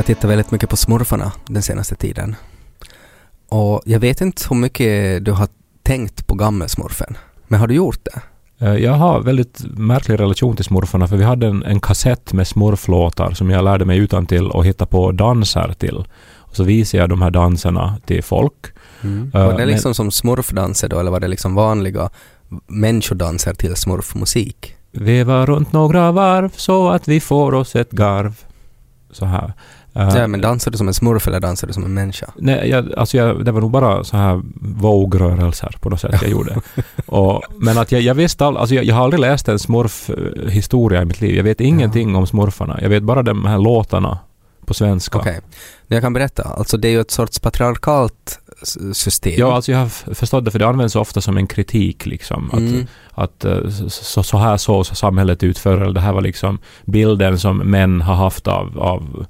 Har tittat väldigt mycket på smurfarna den senaste tiden. Och jag vet inte hur mycket du har tänkt på gammelsmurfen. Men har du gjort det? Eh, Jag har väldigt märklig relation till smurfarna för vi hade en, en kassett med smurflåtar som jag lärde mig utan till och hitta på danser till. Och så visade jag de här danserna till folk. Mm. Ja, var det men- liksom som smurfdanser då eller var det liksom vanliga människodanser till smurfmusik? Veva runt några varv så att vi får oss ett garv. Så här. Ja, men dansar du som en smurf eller dansar du som en människa? Nej, jag, alltså jag, det var nog bara så här vågrörelser på något sätt jag gjorde. Och, men att jag, jag visste all, alltså jag, jag har aldrig läst en smurf-historia i mitt liv. Jag vet ingenting om smurfarna. Jag vet bara de här låtarna på svenska. Okej. Jag kan berätta. Alltså det är ju ett sorts patriarkalt system. Ja, alltså jag har förstått det för det används ofta som en kritik liksom. Att, Mm. att eh, så, så här såg samhället ut förr. Eller det här var liksom bilden som män har haft av, av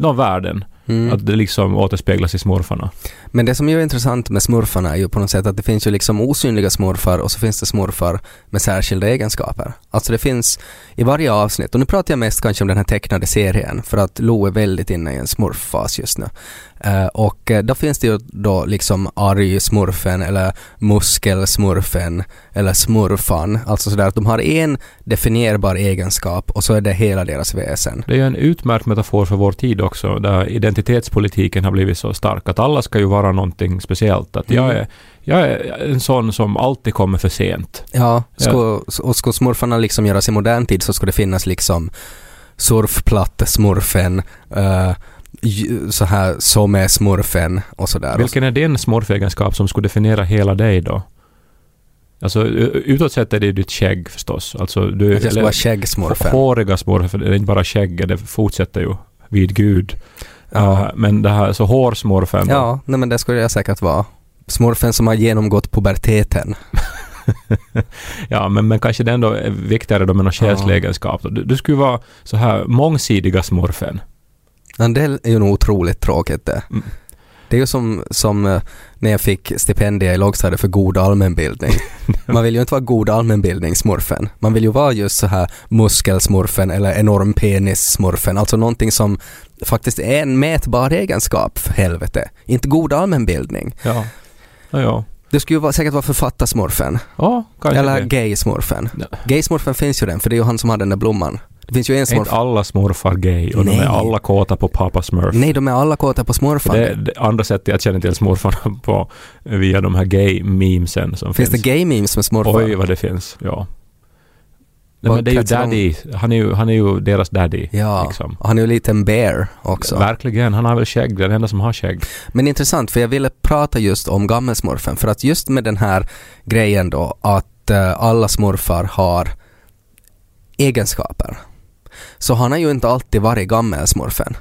någon världen. Mm. Att det liksom återspeglas i smurfarna. Men det som är intressant med smurfarna är ju på något sätt att det finns ju liksom osynliga smurfar och så finns det smurfar med särskilda egenskaper. Alltså det finns i varje avsnitt, och nu pratar jag mest kanske om den här tecknade serien för att Lo är väldigt inne i en smurffas just nu. Eh, och eh, då finns det ju då liksom arg-smurfen eller muskelsmurfen eller smurfan. Alltså sådär att de har en definierbar egenskap och så är det hela deras väsen. Det är ju en utmärkt metafor för vår tid också, där identitetspolitiken har blivit så stark. Att alla ska ju vara någonting speciellt. Att jag, Mm. är, jag är en sån som alltid kommer för sent. Ja, ska, och ska smurfarna liksom göras i modern tid så ska det finnas liksom surfplattesmurfen, uh, så här som är smurfen och sådär. Vilken är din smurfegenskap som skulle definiera hela dig då? Alltså utåt sett är det ditt skägg förstås. Alltså du... Att jag ska vara skäggsmurfen. Håriga smurfen, för det är inte bara skägget, det fortsätter ju vid Gud. Ja. Uh, men det här, så hårsmurfen då? Ja, nej men det skulle jag säkert vara. Smurfen som har genomgått puberteten. Ja, men, men kanske det ändå är viktigare då med någon själslig Ja. egenskap. Du, du skulle vara så här mångsidiga smurfen. Men det är ju nog otroligt tråkigt det. Mm. Det är ju som, som eh, när jag fick stipendier i lågstadiet för god allmänbildning. Man vill ju inte vara god allmänbildningssmurfen. Man vill ju vara just så här muskelsmurfen eller enorm penissmurfen. Alltså någonting som faktiskt är en mätbar egenskap för helvete. Inte god allmänbildning. Ja. Ja, ja. Det skulle ju säkert vara författarsmurfen. Ja, kanske Eller gaysmurfen. Ja. Gaysmurfen finns ju den, för det är ju han som har den där blomman. Det finns ju en Är smurf. inte alla smurfar gay och de Nej. är alla kåta på pappa smurf? Nej, de är alla kåta på smurfan. Det är det andra sättet jag känner till smurfarna på via de här gay-memesen som Finns finns. det gay-memes med smurfar? Oj, vad det finns. Ja. Nej, men det är ju de- daddy. Han är ju, han är ju deras daddy. Ja, Liksom. han är ju en bear också. Verkligen. Han har väl skägg. Den enda som har skägg. Men intressant, för jag ville prata just om gammelsmurfen, för att just med den här grejen då att eh, alla smurfar har egenskaper, så han har ju inte alltid varit gammelsmurfen.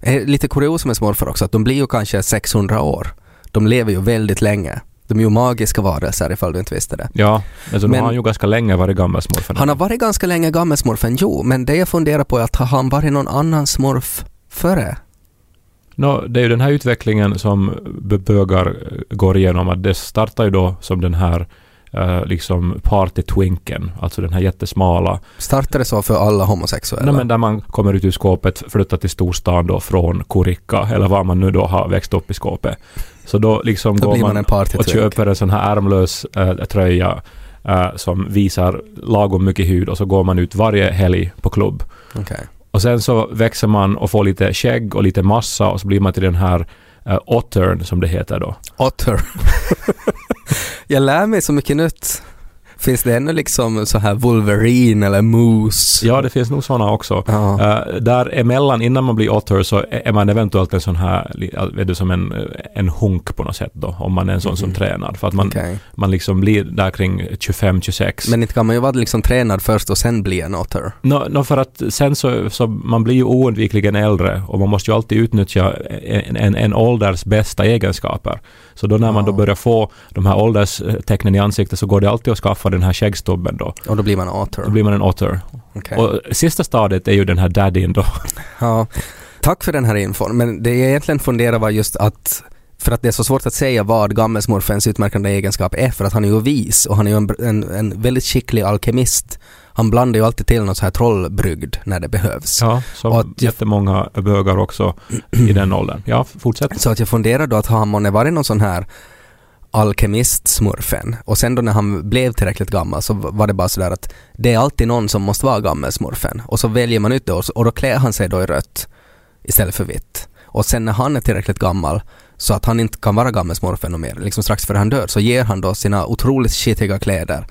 Är lite kurios med smurfar också, att de blir ju kanske 600 år. De lever ju väldigt länge. De är ju magiska varelser ifall du inte visste det. Ja, alltså nu Men- har han ju ganska länge varit gammal smurfen. Han har varit ganska länge gammelsmurfen, jo, men det jag funderar på är att har han varit någon annan smurf före? Nå, det är ju den här utvecklingen som bögar eh, går igenom. Att det startar ju då som den här eh, liksom party-twinken, alltså den här jättesmala. Startade så för alla homosexuella? Nej, men där man kommer ut ur skåpet, flyttar till storstan då från Kurikka eller var man nu då har växt upp i skåpet. Så då liksom Då går man man, och köper en sån här ärmlös eh, tröja eh, som visar lagom mycket hud och så går man ut varje helg på klubb. Okej. Och sen så växer man och får lite skägg och lite massa och så blir man till den här uh, ottern som det heter då. Otter. jag lär mig så mycket nytt. Finns det ännu liksom så här Wolverine eller Moose? Ja, det finns nog sådana också. Ja. Uh, där emellan, innan man blir otter, så är man eventuellt en sån här, vet du, som en, en hunk på något sätt då, om man är en sån som tränar. För att man, Okej. man liksom blir där kring 25-26. Men inte kan man ju vara liksom tränad först och sen bli en otter. Nå, nå, för att sen så, så man blir ju oundvikligen äldre och man måste ju alltid utnyttja en, en, en ålders bästa egenskaper. Så då när man då Ja. börjar få de här ålderstecknen i ansiktet så går det alltid att skaffa den här skäggstubben då. Och då blir man otter. Då blir man en otter. Okej. Och sista stadiet är ju den här daddyn då. Ja. Tack för den här infon, men det jag egentligen funderar var just att för att det är så svårt att säga vad gammelsmurfens utmärkande egenskap är för att han är ju vis och han är ju en, en, en väldigt skicklig alkemist. Han blandar ju alltid till något så här trollbrygd när det behövs. Ja, som Och att- jättemånga bögar också i den åldern. Ja, fortsätt. Så att jag funderar då att har han månne varit någon sån här alkemistsmurfen och sen då när han blev tillräckligt gammal så var det bara sådär att det är alltid någon som måste vara gammelsmurfen och så väljer man ut det och, då klär han sig då i rött istället för vitt. Och sen när han är tillräckligt gammal så att han inte kan vara gammelsmurfen och mer, liksom strax före han dör, så ger han då sina otroligt skitiga kläder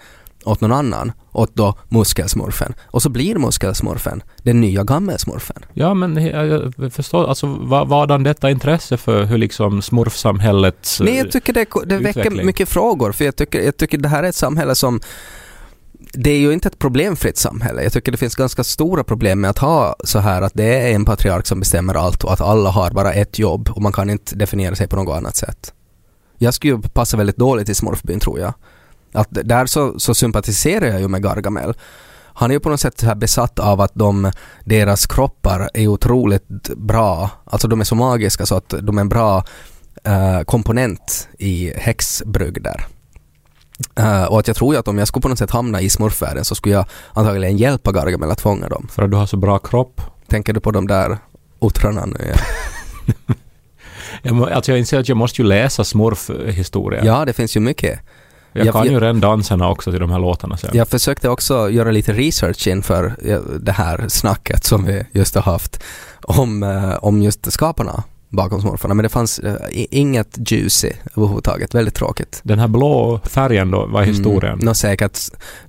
åt någon annan, åt då muskelsmurfen. Och så blir muskelsmurfen den nya gammelsmurfen. Ja, men jag förstår, alltså vad, vadan detta intresse för hur liksom smurfsamhället... Men jag tycker det, det väcker mycket frågor för jag tycker, jag tycker det här är ett samhälle som det är ju inte ett problemfritt samhälle. Jag tycker det finns ganska stora problem med att ha så här att det är en patriark som bestämmer allt och att alla har bara ett jobb och man kan inte definiera sig på något annat sätt. Jag skulle ju passa väldigt dåligt i Smurfbyn tror jag. Att där så, så sympatiserar jag ju med Gargamel. Han är ju på något sätt så här besatt av att de, deras kroppar är otroligt bra, alltså de är så magiska så att de är en bra eh, komponent i häxbrygder. Eh, och att jag tror ju att om jag skulle på något sätt hamna i smurfvärlden så skulle jag antagligen hjälpa Gargamel att fånga dem. För att du har så bra kropp. Tänker du på de där ottrarna nu? Ja, Jag, må- alltså jag inser att jag måste ju läsa smurfhistoria. ja det finns ju mycket. Jag jag- kan jag- ju redan danserna också till de här låtarna sen. Jag försökte också göra lite research inför det här snacket som vi just har haft om, eh, om just skaparna bakom smurfarna. Men det fanns eh, inget juicy överhuvudtaget. Väldigt tråkigt. Den här blå färgen då, var historien. Mm. Nå säkert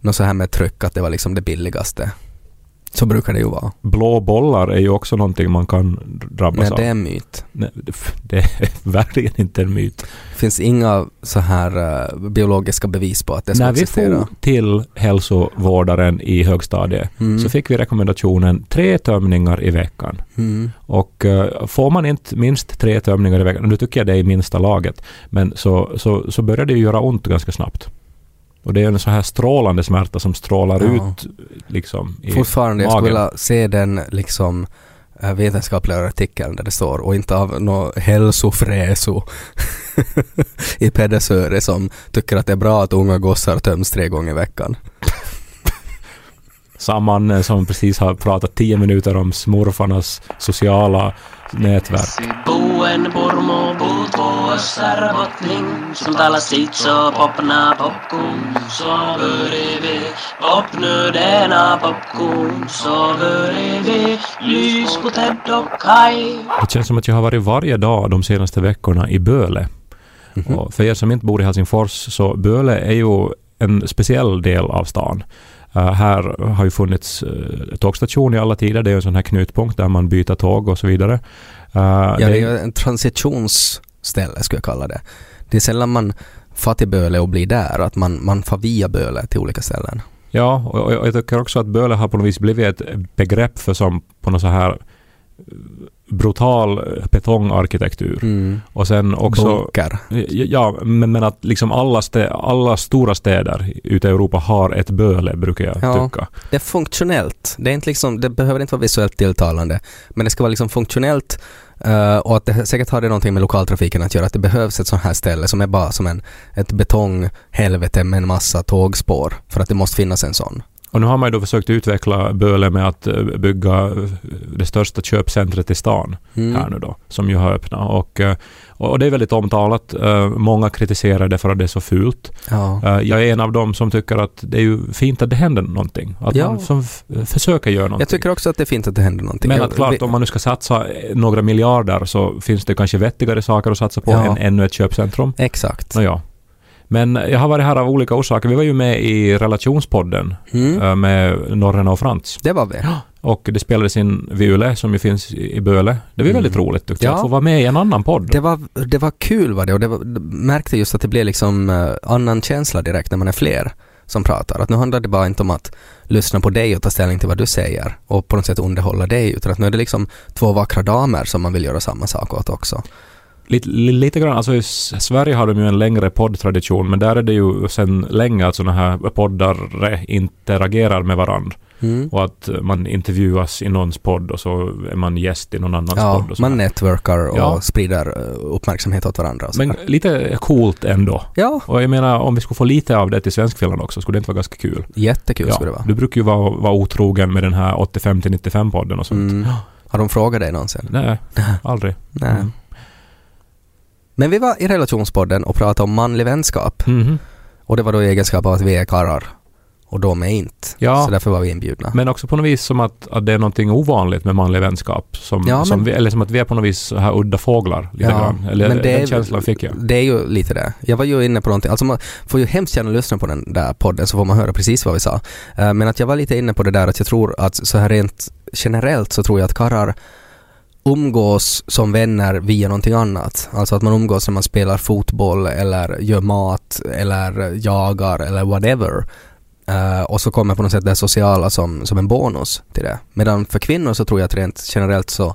något så här med tryck att det var liksom det billigaste. Så brukar det ju vara. Blå bollar är ju också någonting man kan drabbas Men av. det är en myt. Nej, det- är verkligen inte en myt. Det finns inga så här eh, biologiska bevis på att det ska När vi existera. for till hälsovårdaren i högstadiet Mm. så fick vi rekommendationen tre tömningar i veckan. Mm. Och eh, får man inte minst tre tömningar i veckan, nu tycker jag det är i minsta laget, men så, så, så börjar det ju göra ont ganska snabbt. Och det är en så här strålande smärta som strålar Ja. ut liksom i Fortfarande, jag skulle magen. vilja se den liksom eh, vetenskapliga artikeln där det står och inte av något hälsofräso i Pedersöre som tycker att det är bra att unga gossar töms tre gånger i veckan. Samman eh, som precis har pratat tio minuter om smurfarnas sociala nätverk. Det känns som att jag har varit varje dag de senaste veckorna i Böle. Mhm. Och för er som inte bor i Helsingfors så Böle är ju en speciell del av stan. Eh, här har ju funnits uh, tågstation i alla tider. Det är en sån här knutpunkt där man byter tåg och så vidare. Eh, Ja, det är- ju en transitionsställe skulle jag kalla det. Det är sällan man far till Böle och blir där, att man, man far via Böle till olika ställen. Ja, och, jag tycker också att Böle har på något vis blivit ett begrepp för som på något så här eh, brutal eh, betongarkitektur. Mm. Och sen också... Bunker. Ja, men, men att liksom alla, stä, alla stora städer ute i Europa har ett Böle, brukar jag Ja. tycka. Det är funktionellt. Det, är inte liksom, det behöver inte vara visuellt tilltalande. Men det ska vara liksom funktionellt eh, och att det säkert har det någonting med lokaltrafiken att göra. Att det behövs ett sånt här ställe som är bara som en, ett betonghelvete med en massa tågspår. För att det måste finnas en sån. Och nu har man ju då försökt utveckla Böle med att eh, bygga eh, det största köpcentret i stan Mm. här nu då, som ju har öppnat. Och, eh, och det är väldigt omtalat. Många kritiserar det för att det är så fult. Ja. Jag är en av dem som tycker att det är ju fint att det händer någonting. Att Ja. man som försöker göra någonting. Jag tycker också att det är fint att det händer någonting. Men att klart, om man nu ska satsa några miljarder så finns det kanske vettigare saker att satsa på Ja. än ännu ett köpcentrum. Exakt. Nåja. Men jag har varit här av olika orsaker. Vi var ju med i relationspodden Mm. eh, med Norren och Frans. Det var vi. Och det spelades in vid Yle som ju finns i Böle. Det var Mm. väldigt roligt tyckte jag, Ja. att få vara med i en annan podd. Det var, det var kul var det och det var, märkte just att det blev liksom eh, annan känsla direkt när man är fler som pratar. Att nu handlar det bara inte om att lyssna på dig och ta ställning till vad du säger och på något sätt underhålla dig utan att nu är det liksom två vackra damer som man vill göra samma sak åt också. Lite, li- lite grann, alltså i Sverige har de ju en längre poddtradition men där är det ju sedan länge att sådana här poddare interagerar med varandra. Mm. Och att man intervjuas i någons podd och så är man gäst i någon annans Ja, podd. Och så man här. networkar och Ja. sprider eh, uppmärksamhet åt varandra. Men lite coolt ändå. Ja, Och jag menar om vi skulle få lite av det till Svenskfinland också skulle det inte vara ganska kul. jättekul skulle det vara. Du brukar ju vara, vara otrogen med den här 85-95-podden och sånt. Mm. Har de frågat dig någonsin? Nej, aldrig. Nej. Mm. Men vi var i relationspodden och pratade om manlig vänskap. Mhm. Och det var då i egenskap av att vi är karlar. Och de är inte. Ja. Så därför var vi inbjudna. Men också på något vis som att, att det är någonting ovanligt med manlig vänskap. Som, Ja, som men- vi, eller som att vi är på något vis så här udda fåglar. Lite grann. Eller men det den är- känslan fick jag. Det är ju lite det. Jag var ju inne på någonting, alltså man får ju hemskt gärna lyssna på den där podden så får man höra precis vad vi sa. Eh, Men att jag var lite inne på det där att jag tror att så här rent generellt så tror jag att karlar umgås som vänner via någonting annat. Alltså att man umgås när man spelar fotboll eller gör mat eller jagar eller whatever. Uh, och så kommer på något sätt det sociala som, som en bonus till det. Medan för kvinnor så tror jag att rent generellt så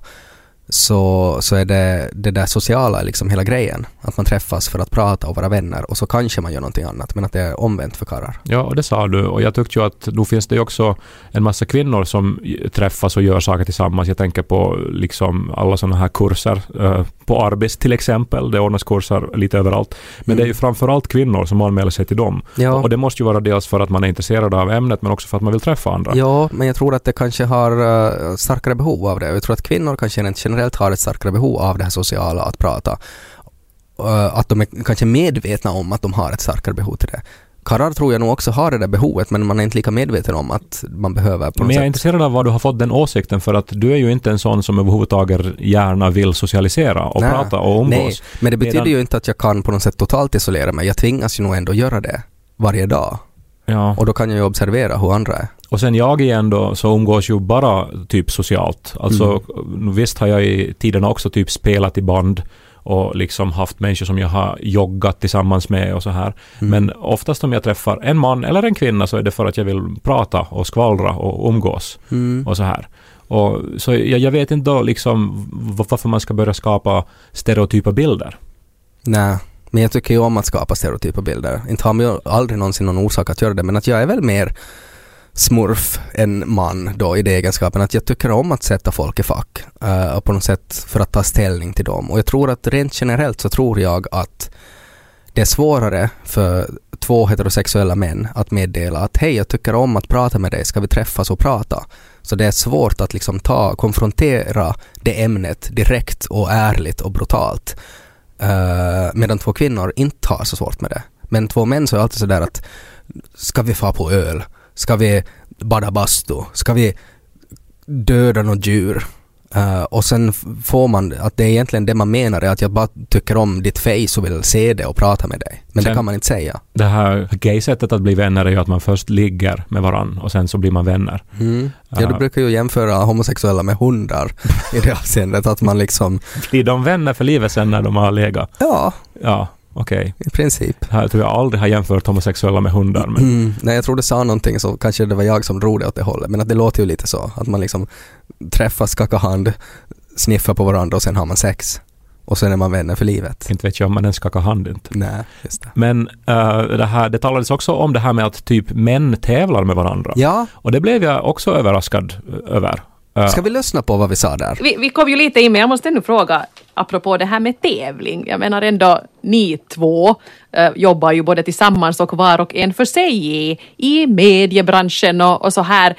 så, så är det det där sociala liksom hela grejen. Att man träffas för att prata och vara vänner och så kanske man gör någonting annat men att det är omvänt för karlar. Ja, och det sa du. Och jag tyckte ju att då finns det ju också en massa kvinnor som träffas och gör saker tillsammans. Jag tänker på liksom alla sådana här kurser. Eh, eh, på Arbis till exempel. Det ordnas kurser lite överallt. Men Mm. det är ju framförallt kvinnor som anmäler sig till dem. Ja, Och det måste ju vara dels för att man är intresserad av ämnet men också för att man vill träffa andra. ja, men jag tror att det kanske har uh, starkare behov av det. Jag tror att kvinnor kanske rent generellt har ett starkare behov av det här sociala, att prata. Uh, att de är kanske medvetna om att de har ett starkare behov till det. Karlar tror jag nog också har det där behovet men man är inte lika medveten om att man behöver på något Men jag är sätt. intresserad av vad du har fått den åsikten för att du är ju inte en sån som överhuvudtaget gärna vill socialisera och Nej. prata och umgås. Nej, men det betyder Medan- ju inte att jag kan på något sätt totalt isolera mig. Jag tvingas ju nog ändå göra det varje dag. Ja. Och då kan jag ju observera hur andra är. Och sen jag igen då, så umgås ju bara typ socialt. Alltså visst har jag i tiderna också typ spelat i band och liksom haft människor som jag har joggat tillsammans med och så här. Mm. Men oftast om jag träffar en man eller en kvinna så är det för att jag vill prata och skvallra och umgås Mm. och så här. Och, så jag, jag vet inte då liksom varför man ska börja skapa stereotypa bilder. Nej, men jag tycker ju om att skapa stereotypa bilder. Inte har man ju aldrig någonsin någon orsak att göra det, men att jag är väl mer smurf en man då i det egenskapen att jag tycker om att sätta folk i fack uh, och på något sätt för att ta ställning till dem. Och jag tror att rent generellt så tror jag att det är svårare för två heterosexuella män att meddela att hej, jag tycker om att prata med dig, ska vi träffas och prata? Så det är svårt att liksom ta, konfrontera det ämnet direkt och ärligt och brutalt. Uh, medan två kvinnor inte har så svårt med det. Men två män så är det alltid sådär att ska vi få på öl? Ska vi bada bastu? Ska vi döda något djur? Eh, och sen får man att det är egentligen det man menar är att jag bara tycker om ditt face och vill se det och prata med dig. Men Sen- det kan man inte säga. Det här gay-sättet att bli vänner är ju att man först ligger med varann och sen så blir man vänner. Mm. Ja, Ja. du brukar ju jämföra homosexuella med hundar i det avseendet att man liksom, Blir de vänner för livet sen när de har legat? ja, Ja, okej. i princip. Här tror jag aldrig har jämfört homosexuella med hundar. Men Mm. Nej, jag tror det sa någonting så kanske det var jag som drog det åt det hållet. Men att det låter ju lite så. Att man liksom träffas, skakar hand, sniffar på varandra och sen har man sex. Och sen är man vänner för livet. inte vet jag om man ens skakar hand inte. Nej, just det. Men eh, det, här, det talades också om det här med att typ män tävlar med varandra. Ja, Och det blev jag också överraskad över. Eh, ska vi lyssna på vad vi sa där? Vi, vi kom ju lite in, men jag måste ännu fråga, apropå det här med tävling. Jag menar ändå, ni två eh, jobbar ju både tillsammans och var och en för sig i, i mediebranschen och, och så här.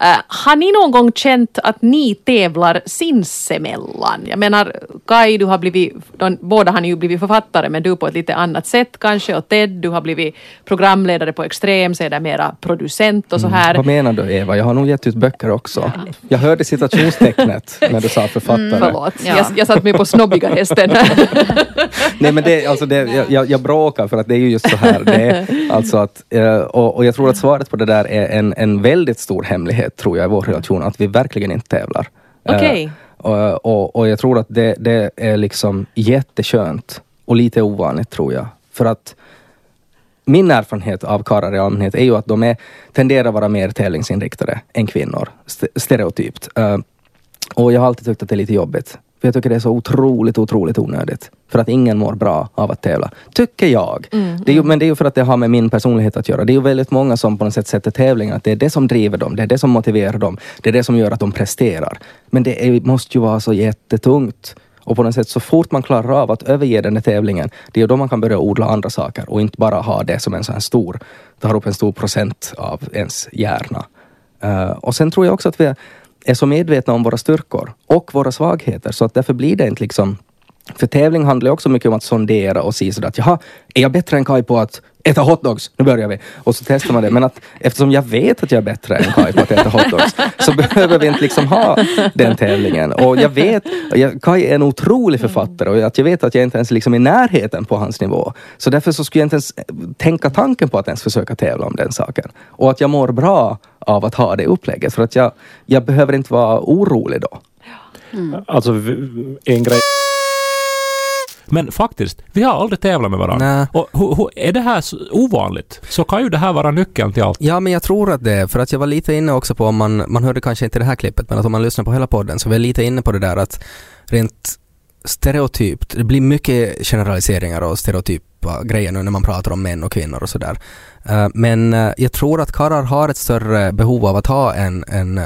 Eh, har ni någon gång känt att ni tävlar sinsemellan? Jag menar, Kai, du har blivit, de, båda har ni ju blivit författare, men du på ett lite annat sätt kanske, och Ted, du har blivit programledare på Extrem, sedermera producent och så här. Vad menar du Eva? Jag har nog gett ut böcker också. Jag hörde citationstecknet när du sa författare. Förlåt, Ja. jag, jag satt mig på snobbiga hästen. Nej men det, alltså det, jag- jag, bråkar för att det är ju just så här. Det är, alltså att, eh, och, och jag tror att svaret på det där är en, en väldigt stor hemlighet, tror jag, i vår relation, att vi verkligen inte tävlar. Eh, Okej. och, och, och jag tror att det, det är liksom jätteskönt och lite ovanligt, tror jag. För att min erfarenhet av karlar i allmänhet är ju att de är, tenderar att vara mer tävlingsinriktade än kvinnor, st- stereotypt. Eh, och jag har alltid tyckt att det är lite jobbigt. För jag tycker det är så otroligt, otroligt onödigt. För att ingen mår bra av att tävla. Tycker jag. det är ju, men det är ju för att det har med min personlighet att göra. Det är ju väldigt många som på något sätt sätter tävlingen, att det är det som driver dem, det är det som motiverar dem, det är det som gör att de presterar. Men det är, måste ju vara så jättetungt. Och på något sätt, så fort man klarar av att överge den här tävlingen, det är då man kan börja odla andra saker och inte bara ha det som en sån här stor, tar upp en stor procent av ens hjärna. Eh, och sen tror jag också att vi är så medvetna om våra styrkor och våra svagheter, så att därför blir det inte liksom för tävling handlar också mycket om att sondera och se sådär att jaha, är jag bättre än Kai på att äta hotdogs? Nu börjar vi. Och så testar man det. Men att eftersom jag vet att jag är bättre än Kai på att äta hotdogs så behöver vi inte liksom ha den tävlingen. Och jag vet, jag, Kai är en otrolig författare och att jag vet att jag inte ens liksom är i närheten på hans nivå. Så därför så skulle jag inte ens eh, tänka tanken på att ens försöka tävla om den saken. Och att jag mår bra av att ha det upplägget. För att jag, jag behöver inte vara orolig då. Mm. Alltså en grej. Men faktiskt, vi har aldrig tävlat med varandra. Och hu, hu, är det här ovanligt så kan ju det här vara nyckeln till allt. Ja, men jag tror att det är, för att jag var lite inne också på, om man, man hörde kanske inte det här klippet, men att om man lyssnar på hela podden så var jag lite inne på det där att rent stereotypt, det blir mycket generaliseringar och stereotypa grejer nu när man pratar om män och kvinnor och sådär. Eh, men eh, jag tror att karlar har ett större behov av att ha en, en eh,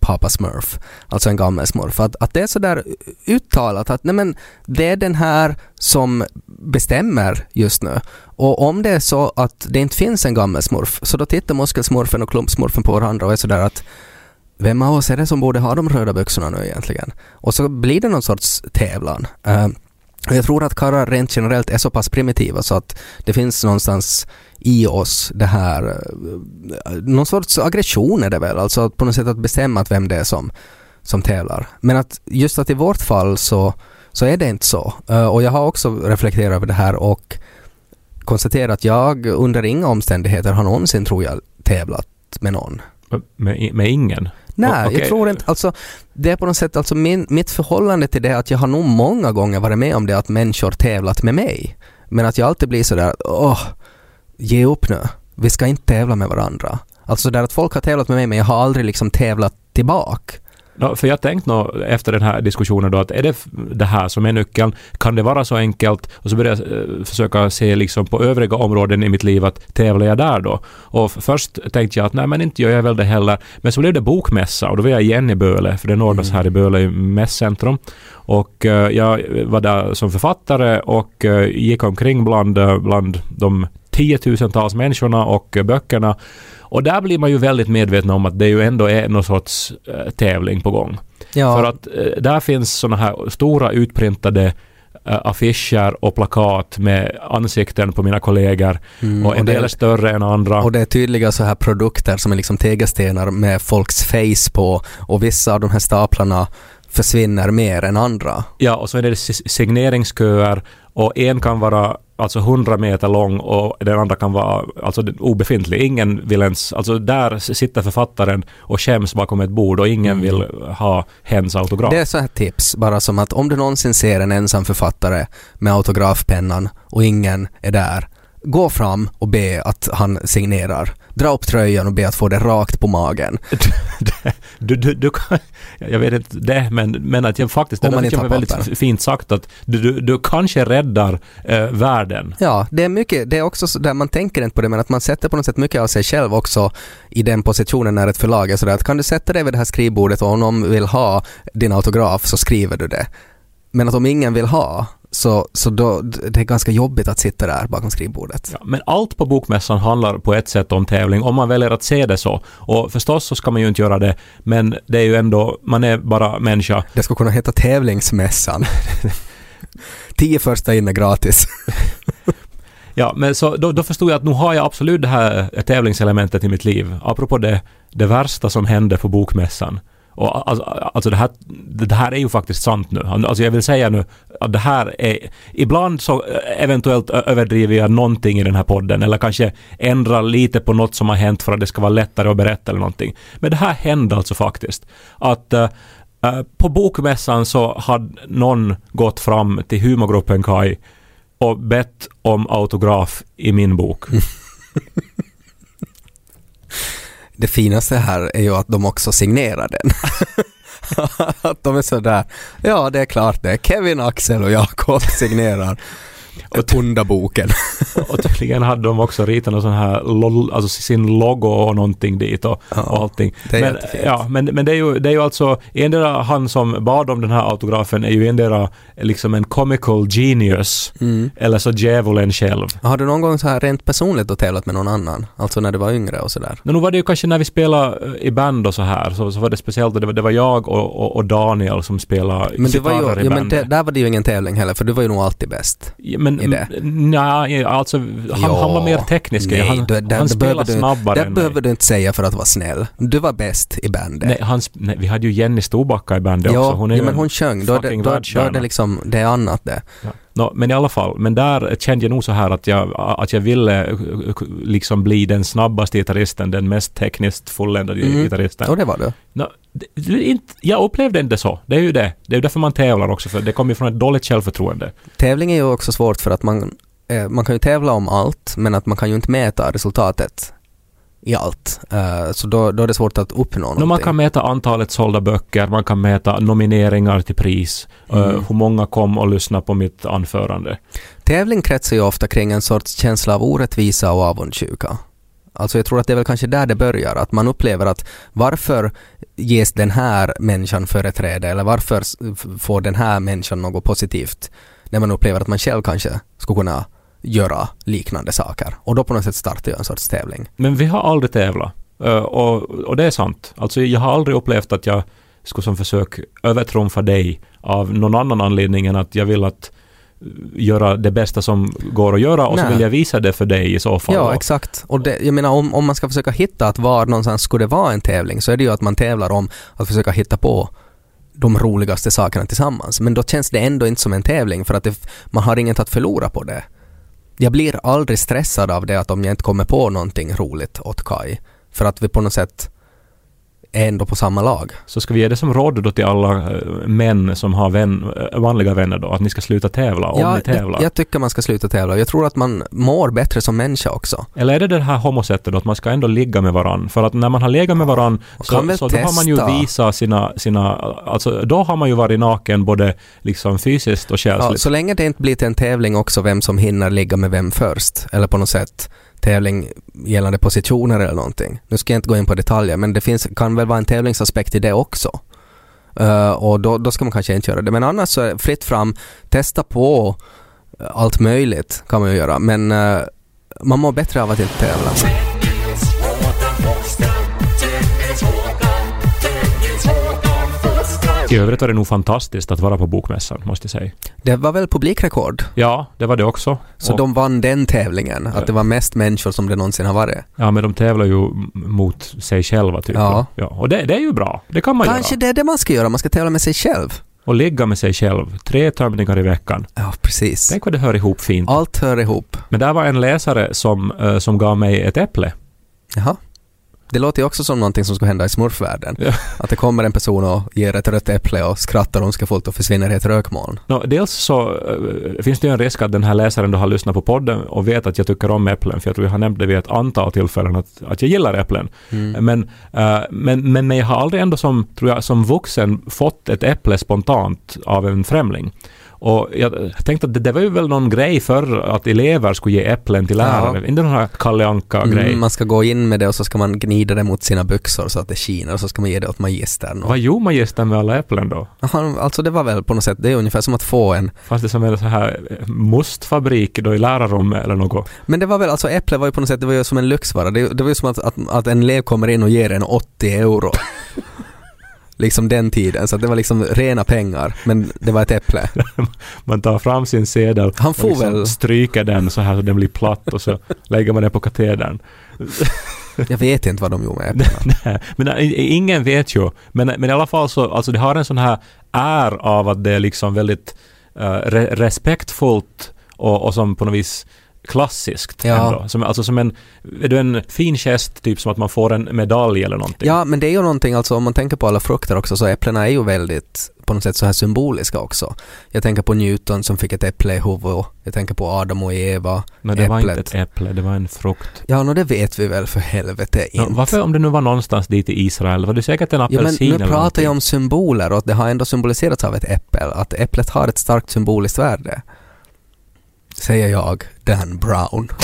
pappa smurf, alltså en gammal smurf. Att, att det är sådär uttalat att nej men, det är den här som bestämmer just nu. Och om det är så att det inte finns en gammal smurf, så då tittar muskelsmurfen och klumpsmurfen på varandra och är sådär att vem av oss är det som borde ha de röda byxorna nu egentligen? Och så blir det någon sorts tävlan. Mm och jag tror att karlar rent generellt är så pass primitiva så att det finns någonstans i oss det här, eh, någon sorts aggression är det väl, alltså att på något sätt att bestämma att vem det är som, som tävlar. Men att just att i vårt fall så, så är det inte så. Eh, och jag har också reflekterat över det här och konstaterat att jag under inga omständigheter har någonsin, tror jag, tävlat med någon. Med, med ingen. Nej, Okej. jag tror inte, alltså det är på något sätt, alltså min, mitt förhållande till det är att jag har nog många gånger varit med om det att människor tävlat med mig. Men att jag alltid blir sådär, åh, ge upp nu, vi ska inte tävla med varandra. Alltså där att folk har tävlat med mig men jag har aldrig liksom tävlat tillbaka. Ja, för jag tänkte nog efter den här diskussionen då att är det det här som är nyckeln? Kan det vara så enkelt? Och så började jag eh, försöka se liksom på övriga områden i mitt liv att tävlar jag där då? Och först tänkte jag att nej men inte gör jag väl det heller. Men så blev det bokmässa och då var jag igen i Böle, för det är Nordas här i Böle i mässcentrum. Och eh, jag var där som författare och eh, gick omkring bland, bland de tiotusentals människorna och böckerna. Och där blir man ju väldigt medveten om att det ju ändå är någon sorts eh, tävling på gång. Ja, För att eh, där finns såna här stora utprintade eh, affischer och plakat med ansikten på mina kollegor. mm, och en det- del är större än andra. Och det är tydliga så här produkter som är liksom tegelstenar med folks face på och vissa av de här staplarna försvinner mer än andra. Ja, och så är det si- signeringsköer och en kan vara alltså 100 meter lång och den andra kan vara alltså obefintlig. Ingen vill ens, alltså där sitter författaren och skäms bakom ett bord och ingen Mm. vill ha hens autograf. Det är så här tips, bara som att om du någonsin ser en ensam författare med autografpennan och ingen är där, gå fram och be att han signerar. Dra upp tröjan och be att få det rakt på magen. du, du, du kan, jag vet inte det, men, men att jag faktiskt, det där är väldigt fint sagt att du, du, du kanske räddar eh, världen. Ja, det är mycket, det är också så där man tänker inte på det men att man sätter på något sätt mycket av sig själv också i den positionen när ett förlag är sådär att kan du sätta dig vid det här skrivbordet och om någon vill ha din autograf så skriver du det. Men att om ingen vill ha, Så, så då, det är ganska jobbigt att sitta där bakom skrivbordet. Ja, men allt på Bokmässan handlar på ett sätt om tävling, om man väljer att se det så. Och förstås så ska man ju inte göra det, men det är ju ändå, man är bara människa. Det skulle kunna heta tävlingsmässan. Tio första in är gratis. Ja, men så då, då förstod jag att nu har jag absolut det här tävlingselementet i mitt liv. Apropå det, det värsta som hände på Bokmässan. Och alltså, alltså det, här, det här är ju faktiskt sant nu. Alltså, alltså jag vill säga nu att det här är... Ibland så eh, eventuellt överdriver jag någonting i den här podden eller kanske ändrar lite på något som har hänt för att det ska vara lättare att berätta eller någonting. Men det här hände alltså faktiskt. Att uh, på Bokmässan så hade någon gått fram till humorgruppen Kai och bett om autograf i min bok. Det finaste här är ju att de också signerar den. att de är sådär, ja det är klart det, Kevin, Axel och Jakob signerar Punda-boken. Och tydligen hade de också ritat någon sån här, lol, alltså sin logo och någonting dit och, Ja, och allting. det är men, jättefint. ja, men, men det är ju, det är ju alltså, endera han som bad om den här autografen är ju endera liksom en comical genius Mm. eller så djävulen själv. Har du någon gång så här rent personligt då tävlat med någon annan? Alltså när du var yngre och sådär? Men nu var det ju kanske när vi spelade eh, i band och så här, så, så var det speciellt och det var, det var jag och, och, och Daniel som spelade Men, det var ju, i ja, men det, där var det ju ingen tävling heller för du var ju nog alltid bäst. Ja, men, i det. Nej, alltså han, Ja. han var mer teknisk. Nej, han du- där- han spelade du- snabbare Det behöver du inte säga för att vara snäll. Du var bäst i bandet. Nej, han, nej, vi hade ju Jenny Storbacka i bandet ja, också. Hon är ja, ju men en hon sjöng. Då är, det, då, då är det liksom, det är annat det. Ja. Nå, men i alla fall, men där kände jag nog så här att jag, att jag ville eh, liksom bli den snabbaste gitarristen, den mest tekniskt fulländade Mm. gitarristen. Och det var du. Det, inte, jag upplevde inte så. Det är ju det. Det är ju därför man tävlar också, för det kommer ju från ett dåligt självförtroende. Tävling är ju också svårt för att man, eh, man kan ju tävla om allt men att man kan ju inte mäta resultatet i allt. Eh, så då, då är det svårt att uppnå någonting. Nå, man kan mäta antalet sålda böcker, man kan mäta nomineringar till pris, eh, Mm. hur många kom och lyssnade på mitt anförande. Tävling kretsar ju ofta kring en sorts känsla av orättvisa och avundsjuka. Alltså jag tror att det är väl kanske där det börjar, att man upplever att varför ges den här människan företräde eller varför får den här människan något positivt när man upplever att man själv kanske skulle kunna göra liknande saker. Och då på något sätt startar ju en sorts tävling. Men vi har aldrig tävlat. Eh, och, och det är sant. Alltså jag har aldrig upplevt att jag skulle som försök övertrumfa dig av någon annan anledning än att jag vill att eh, göra det bästa som går att göra och så Nej. vill jag visa det för dig i så fall. Ja, exakt. Och det, jag menar om, om man ska försöka hitta att var någonstans skulle det vara en tävling så är det ju att man tävlar om att försöka hitta på de roligaste sakerna tillsammans. Men då känns det ändå inte som en tävling för att det, man har inget att förlora på det. Jag blir aldrig stressad av det att om jag inte kommer på någonting roligt åt Kai. För att vi på något sätt är ändå på samma lag. Så ska vi ge det som råd då till alla eh, män som har vän, eh, vanliga vänner då, att ni ska sluta tävla om ni tävlar. jag, jag tycker man ska sluta tävla. Jag tror att man mår bättre som människa också. Eller är det det här homosättet då, att man ska ändå ligga med varann? För att när man har legat med varann Och så, så då har man ju visat sina, sina, alltså då har man ju varit naken både liksom fysiskt och Ja, själsligt. så länge det inte blir till en tävling också vem som hinner ligga med vem först, eller på något sätt tävling gällande positioner eller någonting. Nu ska jag inte gå in på detaljer, men det finns, kan väl vara en tävlingsaspekt i det också. Uh, och då, då ska man kanske inte göra det. Men annars så är det fritt fram, testa på allt möjligt kan man ju göra, men uh, man mår bättre av att inte tävla. I övrigt var det nog fantastiskt att vara på Bokmässan, måste jag säga. Det var väl publikrekord, Ja, det var det också. så Och- de vann den tävlingen, att det var mest människor som det någonsin har varit. Ja, men de tävlar ju mot sig själva typ. Ja. ja och det, det är ju bra. Det kan man Kanske göra. det är det man ska göra, man ska tävla med sig själv. Och ligga med sig själv. Tre tömningar i veckan. Ja, precis. Tänk vad det hör ihop fint. Allt hör ihop. Men där var en läsare som, eh, som gav mig ett äpple. Jaha. Det låter ju också som någonting som ska hända i smurfvärlden. Ja. Att det kommer en person och ger ett rött äpple och skrattar ondskefullt och försvinner i ett rökmoln. Nå, dels så eh, finns det ju en risk att den här läsaren då har lyssnat på podden och vet att jag tycker om äpplen, för jag tror jag har nämnt det vid ett antal tillfällen att, att jag gillar äpplen. Mm. Men, eh, men, men, men jag har aldrig ändå som, tror jag, som vuxen fått ett äpple spontant av en främling. Och jag tänkte att det, det var ju väl någon grej för att elever skulle ge äpplen till lärare. Inte någon här Kalle Anka-grej. Mm, man ska gå in med det och så ska man gnida det mot sina byxor så att det skiner och så ska man ge det åt magistern. Och, Vad gjorde magistern med alla äpplen då? Aha, alltså det var väl på något sätt, det är ungefär som att få en Fanns det som en så här eh, mustfabrik då i lärarrummet eller något? Men det var väl, alltså äpple var ju på något sätt, det var ju som en lyxvara. Det, det var ju som att, att, att en elev kommer in och ger en 80 euro. Liksom den tiden, så att det var liksom rena pengar, men det var ett äpple. Man tar fram sin sedel Han och får liksom väl- stryker den så här så den blir platt och så lägger man den på katedern. Jag vet inte vad de gjorde med äpplena. Men äh, ingen vet ju. Men, men i alla fall så, alltså det har en sån här är av att det är liksom väldigt eh, re, respektfullt och, och som på något vis klassiskt Ja. ändå. Som, alltså som en, är det en fin gest, typ som att man får en medalj eller någonting? Ja, men det är ju någonting, alltså om man tänker på alla frukter också, så äpplena är ju väldigt på något sätt så här symboliska också. Jag tänker på Newton som fick ett äpple i huvudet. Jag tänker på Adam och Eva. Men det var inte äpplet. ett äpple, det var en frukt. Ja, no, det vet vi väl för helvete inte. varför om det nu var någonstans dit i Israel, var det säkert en Ja, men apelsin nu eller pratar någonting? jag om symboler och att det har ändå symboliserats av ett äpple. Att äpplet har ett starkt symboliskt värde. Säger jag, Dan Brown.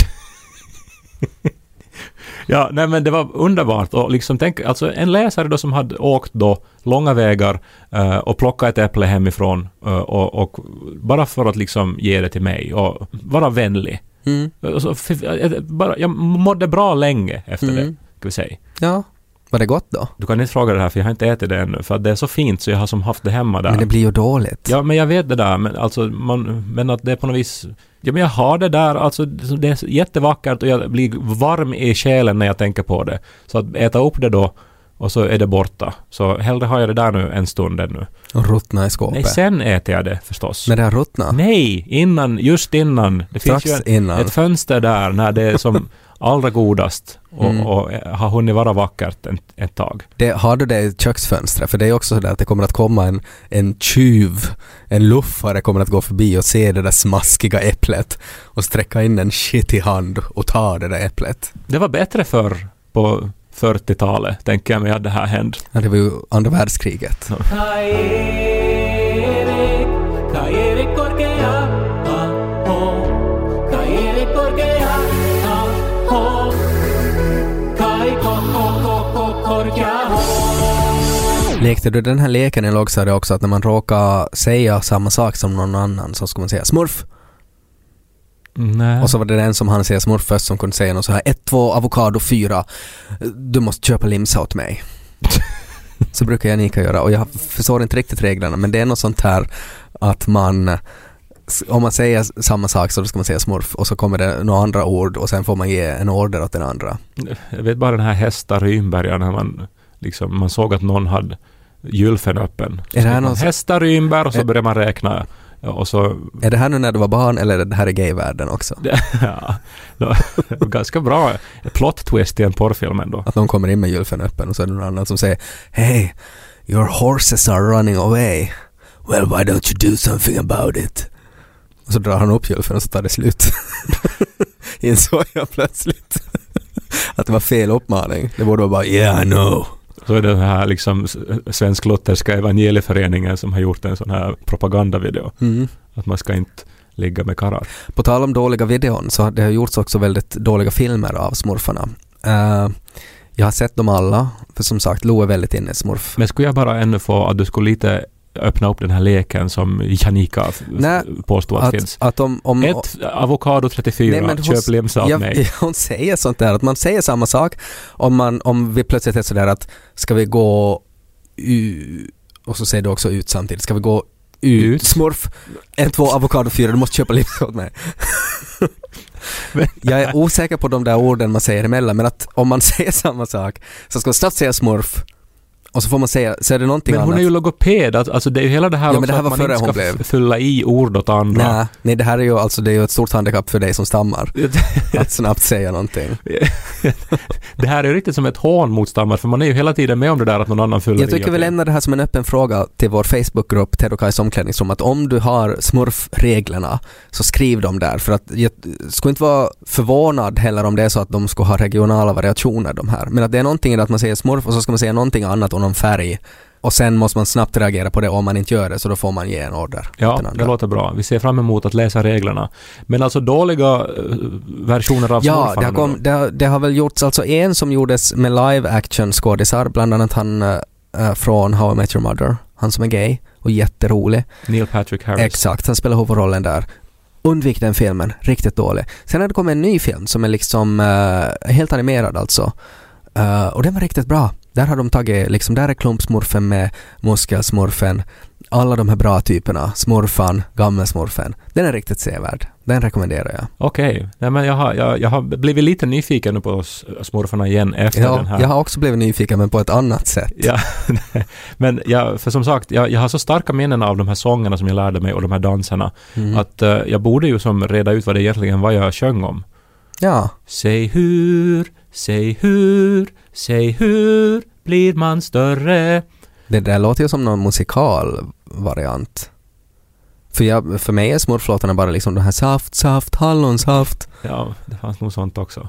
Ja, nej men det var underbart och liksom tänk, alltså en läsare då som hade åkt då långa vägar eh, och plockat ett äpple hemifrån eh, och, och bara för att liksom ge det till mig och vara vänlig. Mm. Så f- eh, bara, jag mådde bra länge efter Mm. det, ska vi säga. Ja, var det gott då? Du kan inte fråga det här för jag har inte ätit det ännu för att det är så fint så jag har som haft det hemma där. Men det blir ju dåligt. Ja, men jag vet det där, men alltså man, men att det är på något vis Ja, men jag har det där, alltså det är jättevackert och jag blir varm i själen när jag tänker på det. Så att äta upp det då och så är det borta. Så hellre har jag det där nu en stund ännu. Och ruttna i skåpet. Nej, sen äter jag det förstås. Men det har ruttnat? Nej, innan, just innan. Det Strax finns ju en, innan. ett fönster där när det är som allra godast och, Mm. och har hunnit vara vackert en, ett tag. Det, har du det i köksfönstret? För det är också sådär att det kommer att komma en, en tjuv, en luffare kommer att gå förbi och se det där smaskiga äpplet och sträcka in en skitig hand och ta det där äpplet. Det var bättre förr på 40-talet, tänker jag mig att det här hände. Ja, det var ju andra världskriget. Lekte du den här leken i lågstadiet också att när man råkar säga samma sak som någon annan så ska man säga smurf Nej. och så var det den som han säger smurf först som kunde säga något så här ett, två, avokado, fyra du måste köpa limsa åt mig. så brukar jag Nika göra och jag förstår inte riktigt reglerna men det är något sånt här att man om man säger samma sak så ska man säga smurf och så kommer det några andra ord och sen får man ge en order åt den andra. Jag vet bara den här hästa Rynberga när man liksom, man såg att någon hade gylfen öppen. Så Är det här någon så- hästa Rynberg och så Är- började man räkna. Och så, Är det här nu när du var barn eller är det här i gayvärlden också? ja, ganska bra plot twist i en porrfilm ändå. Att någon kommer in med gylfen öppen och så är det någon annan som säger Hey, your horses are running away. Well, why don't you do something about it? Och så drar han upp gylfen och så tar det slut. Insåg jag plötsligt att det var fel uppmaning. Det borde vara bara Yeah, I know. Så är det den här liksom svensk-lutherska evangelieföreningen som har gjort en sån här propagandavideo. Mm. Att man ska inte ligga med karlar. På tal om dåliga videon så har det gjorts också väldigt dåliga filmer av smurfarna. Eh, jag har sett dem alla, för som sagt, Lo är väldigt inne i smurf. Men skulle jag bara ännu få att du skulle lite öppna upp den här leken som Janika Nej, påstod att, Att, finns. att om, om, Ett avokado 34, köp limsa åt ja, mig. Hon säger sånt där, att man säger samma sak om, man, om vi plötsligt är sådär att ska vi gå ut, och så säger du också ut samtidigt, ska vi gå ut, Ut. smurf, en, två, avokado, fyra, du måste köpa limsa åt mig. Men- Jag är osäker på de där orden man säger emellan, men att om man säger samma sak så ska man snabbt säga smurf och så får man säga, så är det någonting Men hon annat. är ju logoped, alltså det är ju hela det här Ja, men också det här att man inte ska hon blev. fylla i ord åt andra. Nej, nej, det här är ju alltså det är ju ett stort handikapp för dig som stammar. Att snabbt säga någonting. det här är ju riktigt som ett hån mot stammar, för man är ju hela tiden med om det där att någon annan fyller Jag i. tycker och vi lämnar det här som en öppen fråga till vår Facebookgrupp Kajs omklädningsrum att om du har smurfreglerna så skriv dem där för att jag skulle inte vara förvånad heller om det är så att de skulle ha regionala variationer de här. Men att det är någonting i att man säger smurf och så ska man säga någonting annat och någon färg och sen måste man snabbt reagera på det om man inte gör det så då får man ge en order. Ja, det låter bra. Vi ser fram emot att läsa reglerna. Men alltså dåliga eh, versioner av Ja, det har, kom, det, har- det har väl gjorts alltså en som gjordes med live action skådisar, bland annat han eh, från How I Met Your Mother, han som är gay och jätterolig. Neil Patrick Harris. Exakt, han spelar huvudrollen där. Undvik den filmen, riktigt dålig. Sen har det kommit en ny film som är liksom eh, helt animerad alltså. Eh, och den var riktigt bra. Där har de tagit, liksom, där är klumpsmurfen med muskelsmurfen, alla de här bra typerna, smurfan, gammelsmurfen. Den är riktigt sevärd. Den rekommenderar jag. Okej. Nej, men jag har, jag, jag har blivit lite nyfiken på smurfarna igen efter den Ja, här. jag har också blivit nyfiken men på ett annat sätt. Ja, men jag, för som sagt, jag, jag har så starka minnen av de här sångerna som jag lärde mig och de här danserna Mm. att eh, jag borde ju som reda ut vad det egentligen var jag sjöng om. Ja, Säg hur, säg hur, säg hur blir man större? det där låter ju som någon musikalvariant. För, jag, för mig är smurflåtarna bara liksom den här saft, saft, hallonsaft. Ja, det fanns nog sånt också.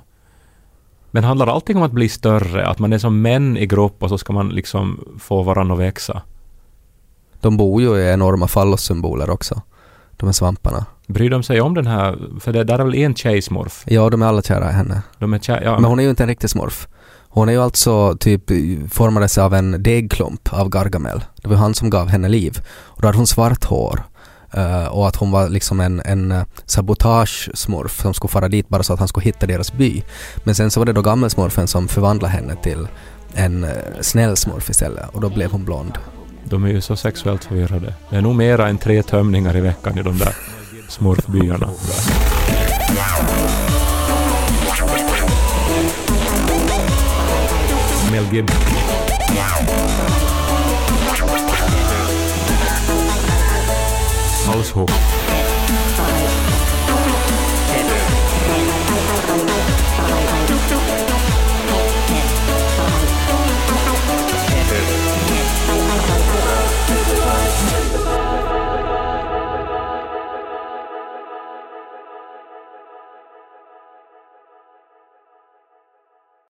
Men handlar allting om att bli större? Att man är som män i grupp och så ska man liksom få varandra att växa? De bor ju i enorma fallossymboler också. De här svamparna. Bryr de sig om den här? För det där är väl en tjejsmurf? Ja, de är alla kära i henne. De är tjej, ja, Men hon är ju inte en riktig smurf. Hon är ju alltså typ formades av en degklump av Gargamel. Det var han som gav henne liv. Och då hade hon svart hår. Eh, och att hon var liksom en, en uh, sabotagesmurf som skulle fara dit bara så att han skulle hitta deras by. Men sen så var det då gammelsmurfen som förvandlade henne till en uh, snäll smurf istället och då blev hon blond. De är ju så sexuellt förvirrade. Det är nog mera än tre tömningar i veckan i de där smurfbyarna. Mel Gibson. Househook.